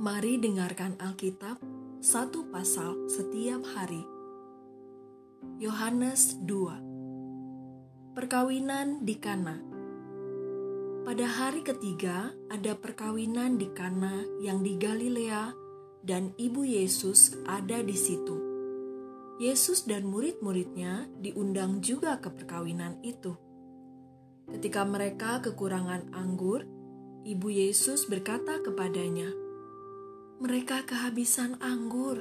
Mari dengarkan Alkitab satu pasal setiap hari. Yohanes 2 Perkawinan di Kana Pada hari ketiga ada perkawinan di Kana yang di Galilea dan ibu Yesus ada di situ. Yesus dan murid-muridnya diundang juga ke perkawinan itu. Ketika mereka kekurangan anggur, ibu Yesus berkata kepadanya, mereka kehabisan anggur.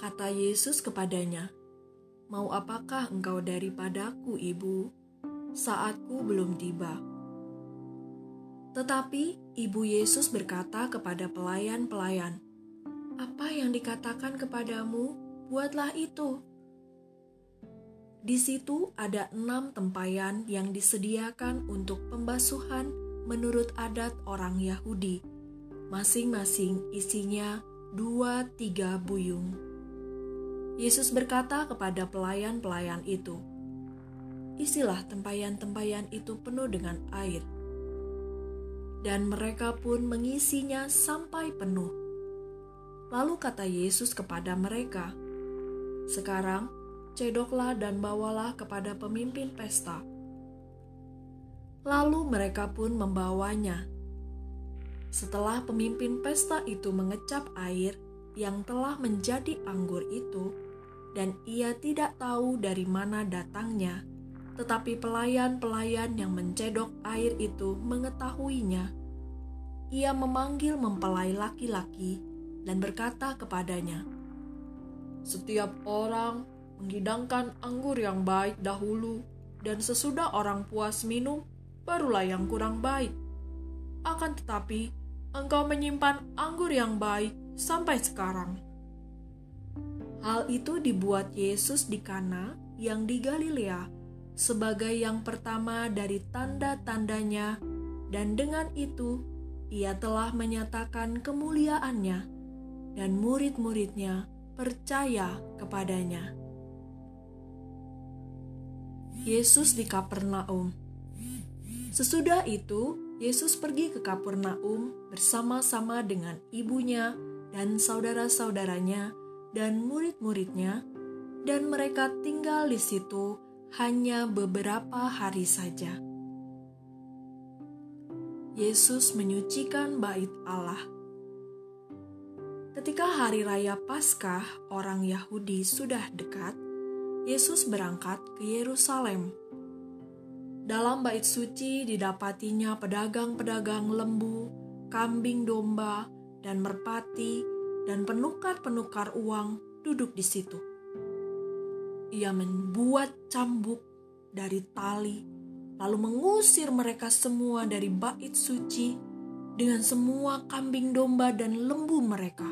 Kata Yesus kepadanya, Mau apakah engkau daripadaku, ibu? Saatku belum tiba. Tetapi ibu Yesus berkata kepada pelayan-pelayan, Apa yang dikatakan kepadamu, buatlah itu. Di situ ada enam tempayan yang disediakan untuk pembasuhan menurut adat orang Yahudi masing-masing isinya dua tiga buyung. Yesus berkata kepada pelayan-pelayan itu, "Isilah tempayan-tempayan itu penuh dengan air." Dan mereka pun mengisinya sampai penuh. Lalu kata Yesus kepada mereka, "Sekarang cedoklah dan bawalah kepada pemimpin pesta." Lalu mereka pun membawanya setelah pemimpin pesta itu mengecap air yang telah menjadi anggur itu, dan ia tidak tahu dari mana datangnya, tetapi pelayan-pelayan yang mencedok air itu mengetahuinya. Ia memanggil mempelai laki-laki dan berkata kepadanya, "Setiap orang menghidangkan anggur yang baik dahulu, dan sesudah orang puas minum, barulah yang kurang baik. Akan tetapi, engkau menyimpan anggur yang baik sampai sekarang. Hal itu dibuat Yesus di Kana yang di Galilea sebagai yang pertama dari tanda-tandanya dan dengan itu ia telah menyatakan kemuliaannya dan murid-muridnya percaya kepadanya. Yesus di Kapernaum Sesudah itu, Yesus pergi ke Kapernaum bersama-sama dengan ibunya dan saudara-saudaranya dan murid-muridnya, dan mereka tinggal di situ hanya beberapa hari saja. Yesus menyucikan bait Allah. Ketika hari raya Paskah orang Yahudi sudah dekat, Yesus berangkat ke Yerusalem dalam bait suci didapatinya pedagang-pedagang lembu, kambing domba, dan merpati, dan penukar-penukar uang duduk di situ. Ia membuat cambuk dari tali, lalu mengusir mereka semua dari bait suci dengan semua kambing domba dan lembu mereka.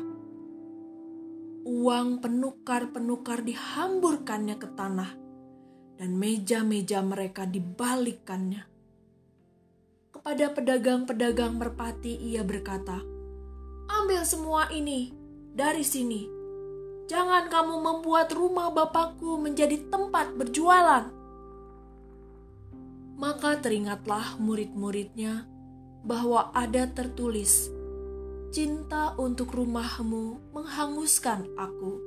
Uang penukar-penukar dihamburkannya ke tanah dan meja-meja mereka dibalikkannya. Kepada pedagang-pedagang merpati ia berkata, Ambil semua ini dari sini. Jangan kamu membuat rumah Bapakku menjadi tempat berjualan. Maka teringatlah murid-muridnya bahwa ada tertulis, Cinta untuk rumahmu menghanguskan aku.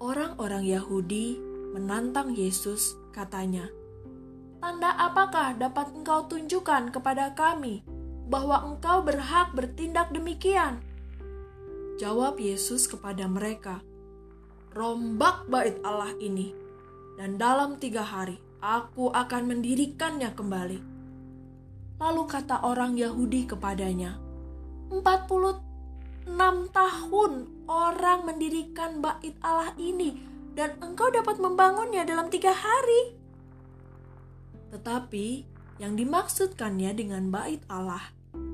Orang-orang Yahudi menantang Yesus, katanya, "Tanda apakah dapat engkau tunjukkan kepada kami bahwa engkau berhak bertindak demikian?" Jawab Yesus kepada mereka, "Rombak bait Allah ini, dan dalam tiga hari aku akan mendirikannya kembali." Lalu kata orang Yahudi kepadanya, "Empat puluh enam tahun orang mendirikan bait Allah ini dan engkau dapat membangunnya dalam tiga hari. Tetapi yang dimaksudkannya dengan bait Allah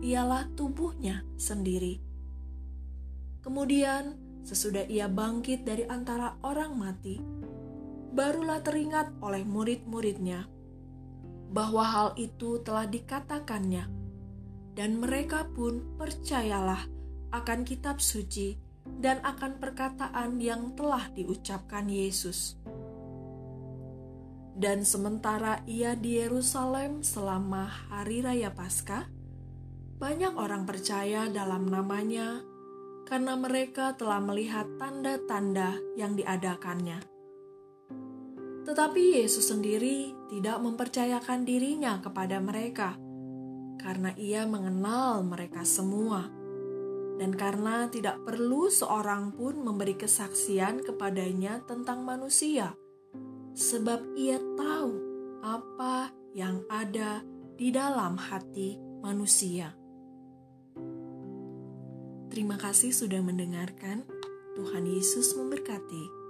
ialah tubuhnya sendiri. Kemudian, sesudah ia bangkit dari antara orang mati, barulah teringat oleh murid-muridnya bahwa hal itu telah dikatakannya, dan mereka pun percayalah akan kitab suci dan akan perkataan yang telah diucapkan Yesus. Dan sementara ia di Yerusalem selama hari raya Paskah, banyak orang percaya dalam namanya karena mereka telah melihat tanda-tanda yang diadakannya. Tetapi Yesus sendiri tidak mempercayakan dirinya kepada mereka karena ia mengenal mereka semua. Dan karena tidak perlu seorang pun memberi kesaksian kepadanya tentang manusia, sebab ia tahu apa yang ada di dalam hati manusia. Terima kasih sudah mendengarkan. Tuhan Yesus memberkati.